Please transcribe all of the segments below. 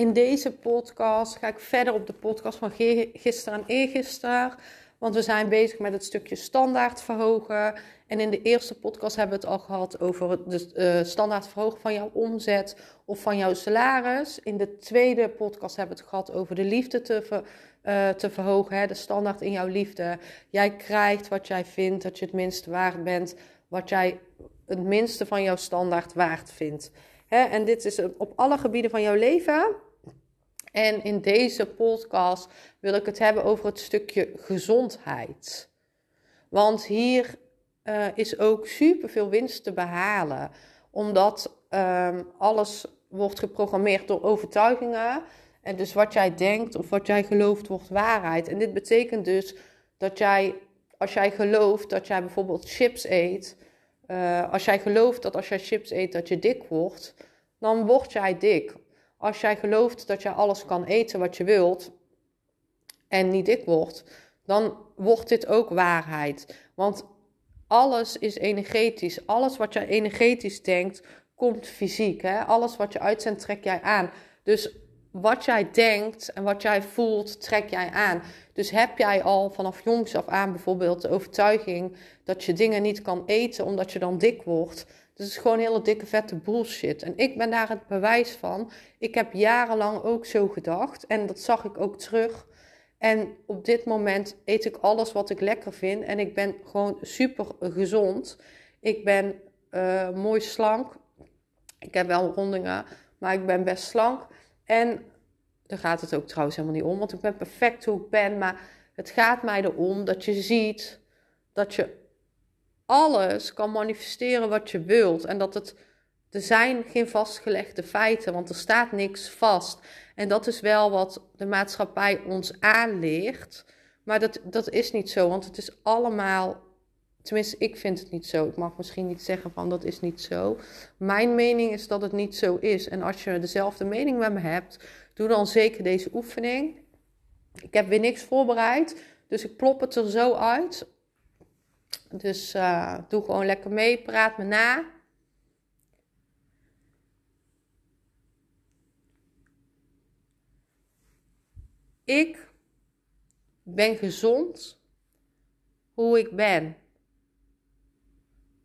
In deze podcast ga ik verder op de podcast van gisteren en eergisteren. Want we zijn bezig met het stukje standaard verhogen. En in de eerste podcast hebben we het al gehad over de uh, standaard verhogen van jouw omzet of van jouw salaris. In de tweede podcast hebben we het gehad over de liefde te, uh, te verhogen. Hè, de standaard in jouw liefde. Jij krijgt wat jij vindt dat je het minste waard bent. Wat jij het minste van jouw standaard waard vindt. Hè, en dit is op alle gebieden van jouw leven. En in deze podcast wil ik het hebben over het stukje gezondheid. Want hier uh, is ook superveel winst te behalen. Omdat um, alles wordt geprogrammeerd door overtuigingen. En dus wat jij denkt of wat jij gelooft wordt waarheid. En dit betekent dus dat jij, als jij gelooft dat jij bijvoorbeeld chips eet. Uh, als jij gelooft dat als jij chips eet dat je dik wordt, dan word jij dik. Als jij gelooft dat jij alles kan eten wat je wilt en niet dik wordt, dan wordt dit ook waarheid. Want alles is energetisch. Alles wat jij energetisch denkt, komt fysiek. Hè? Alles wat je uitzendt, trek jij aan. Dus wat jij denkt en wat jij voelt, trek jij aan. Dus heb jij al vanaf jongs af aan bijvoorbeeld de overtuiging dat je dingen niet kan eten omdat je dan dik wordt. Dat is gewoon hele dikke vette bullshit. En ik ben daar het bewijs van. Ik heb jarenlang ook zo gedacht en dat zag ik ook terug. En op dit moment eet ik alles wat ik lekker vind en ik ben gewoon super gezond. Ik ben uh, mooi slank. Ik heb wel rondingen, maar ik ben best slank. En daar gaat het ook trouwens helemaal niet om, want ik ben perfect hoe ik ben. Maar het gaat mij erom dat je ziet dat je alles kan manifesteren wat je wilt. En dat het, er zijn geen vastgelegde feiten, want er staat niks vast. En dat is wel wat de maatschappij ons aanleert. Maar dat, dat is niet zo, want het is allemaal Tenminste, ik vind het niet zo. Ik mag misschien niet zeggen van dat is niet zo. Mijn mening is dat het niet zo is. En als je dezelfde mening met me hebt, doe dan zeker deze oefening. Ik heb weer niks voorbereid, dus ik plop het er zo uit. Dus uh, doe gewoon lekker mee, praat me na. Ik ben gezond hoe ik ben.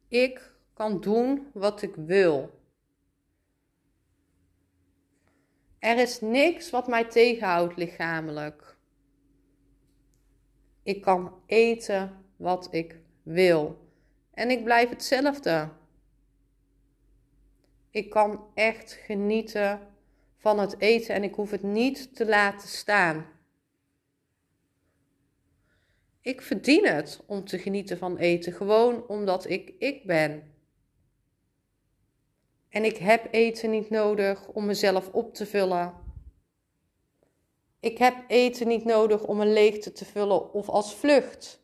Ik kan doen wat ik wil. Er is niks wat mij tegenhoudt lichamelijk. Ik kan eten wat ik wil. En ik blijf hetzelfde. Ik kan echt genieten van het eten en ik hoef het niet te laten staan. Ik verdien het om te genieten van eten, gewoon omdat ik ik ben. En ik heb eten niet nodig om mezelf op te vullen. Ik heb eten niet nodig om een leegte te vullen of als vlucht.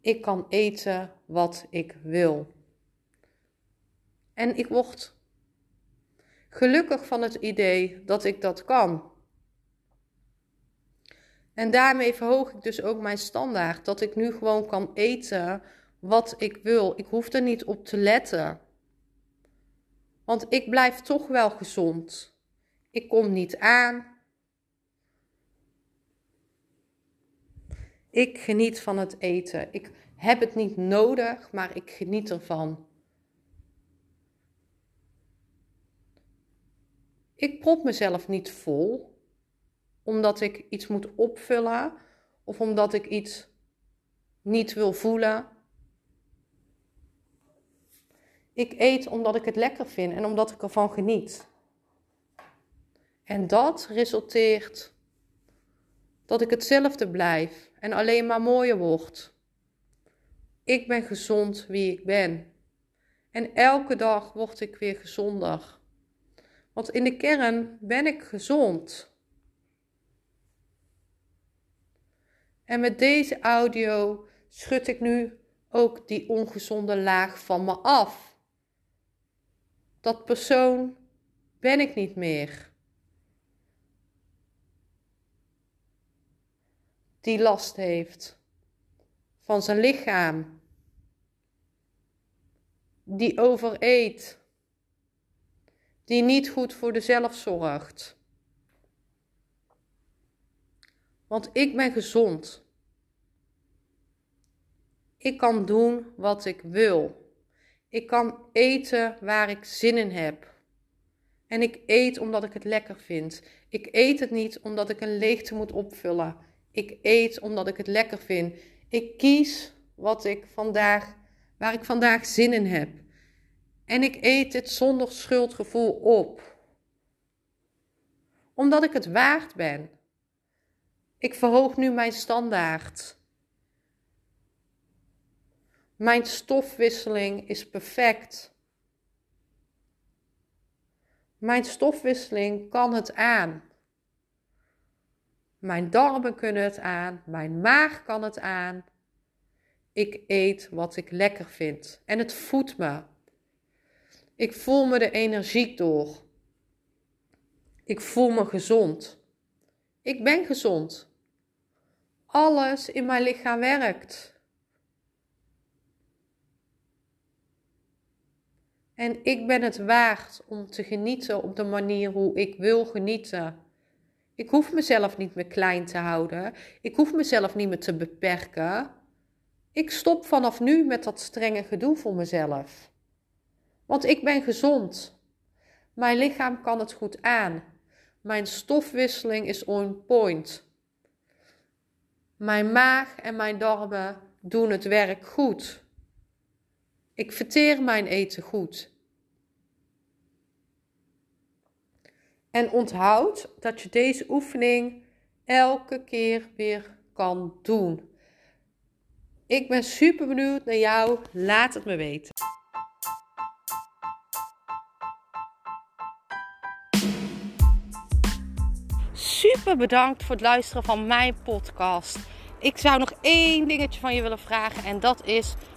Ik kan eten wat ik wil. En ik word gelukkig van het idee dat ik dat kan. En daarmee verhoog ik dus ook mijn standaard. Dat ik nu gewoon kan eten wat ik wil. Ik hoef er niet op te letten. Want ik blijf toch wel gezond. Ik kom niet aan. Ik geniet van het eten. Ik heb het niet nodig, maar ik geniet ervan. Ik prop mezelf niet vol omdat ik iets moet opvullen of omdat ik iets niet wil voelen. Ik eet omdat ik het lekker vind en omdat ik ervan geniet. En dat resulteert dat ik hetzelfde blijf en alleen maar mooier word. Ik ben gezond wie ik ben. En elke dag word ik weer gezonder. Want in de kern ben ik gezond. En met deze audio schud ik nu ook die ongezonde laag van me af. Dat persoon ben ik niet meer. Die last heeft van zijn lichaam. Die overeet. Die niet goed voor de zelf zorgt. Want ik ben gezond. Ik kan doen wat ik wil. Ik kan eten waar ik zin in heb. En ik eet omdat ik het lekker vind. Ik eet het niet omdat ik een leegte moet opvullen. Ik eet omdat ik het lekker vind. Ik kies wat ik vandaag, waar ik vandaag zin in heb. En ik eet het zonder schuldgevoel op. Omdat ik het waard ben. Ik verhoog nu mijn standaard. Mijn stofwisseling is perfect. Mijn stofwisseling kan het aan. Mijn darmen kunnen het aan. Mijn maag kan het aan. Ik eet wat ik lekker vind. En het voedt me. Ik voel me de energiek door. Ik voel me gezond. Ik ben gezond. Alles in mijn lichaam werkt. En ik ben het waard om te genieten op de manier hoe ik wil genieten. Ik hoef mezelf niet meer klein te houden. Ik hoef mezelf niet meer te beperken. Ik stop vanaf nu met dat strenge gedoe voor mezelf. Want ik ben gezond. Mijn lichaam kan het goed aan. Mijn stofwisseling is on point. Mijn maag en mijn darmen doen het werk goed. Ik verteer mijn eten goed. En onthoud dat je deze oefening elke keer weer kan doen. Ik ben super benieuwd naar jou. Laat het me weten. Super bedankt voor het luisteren van mijn podcast. Ik zou nog één dingetje van je willen vragen en dat is: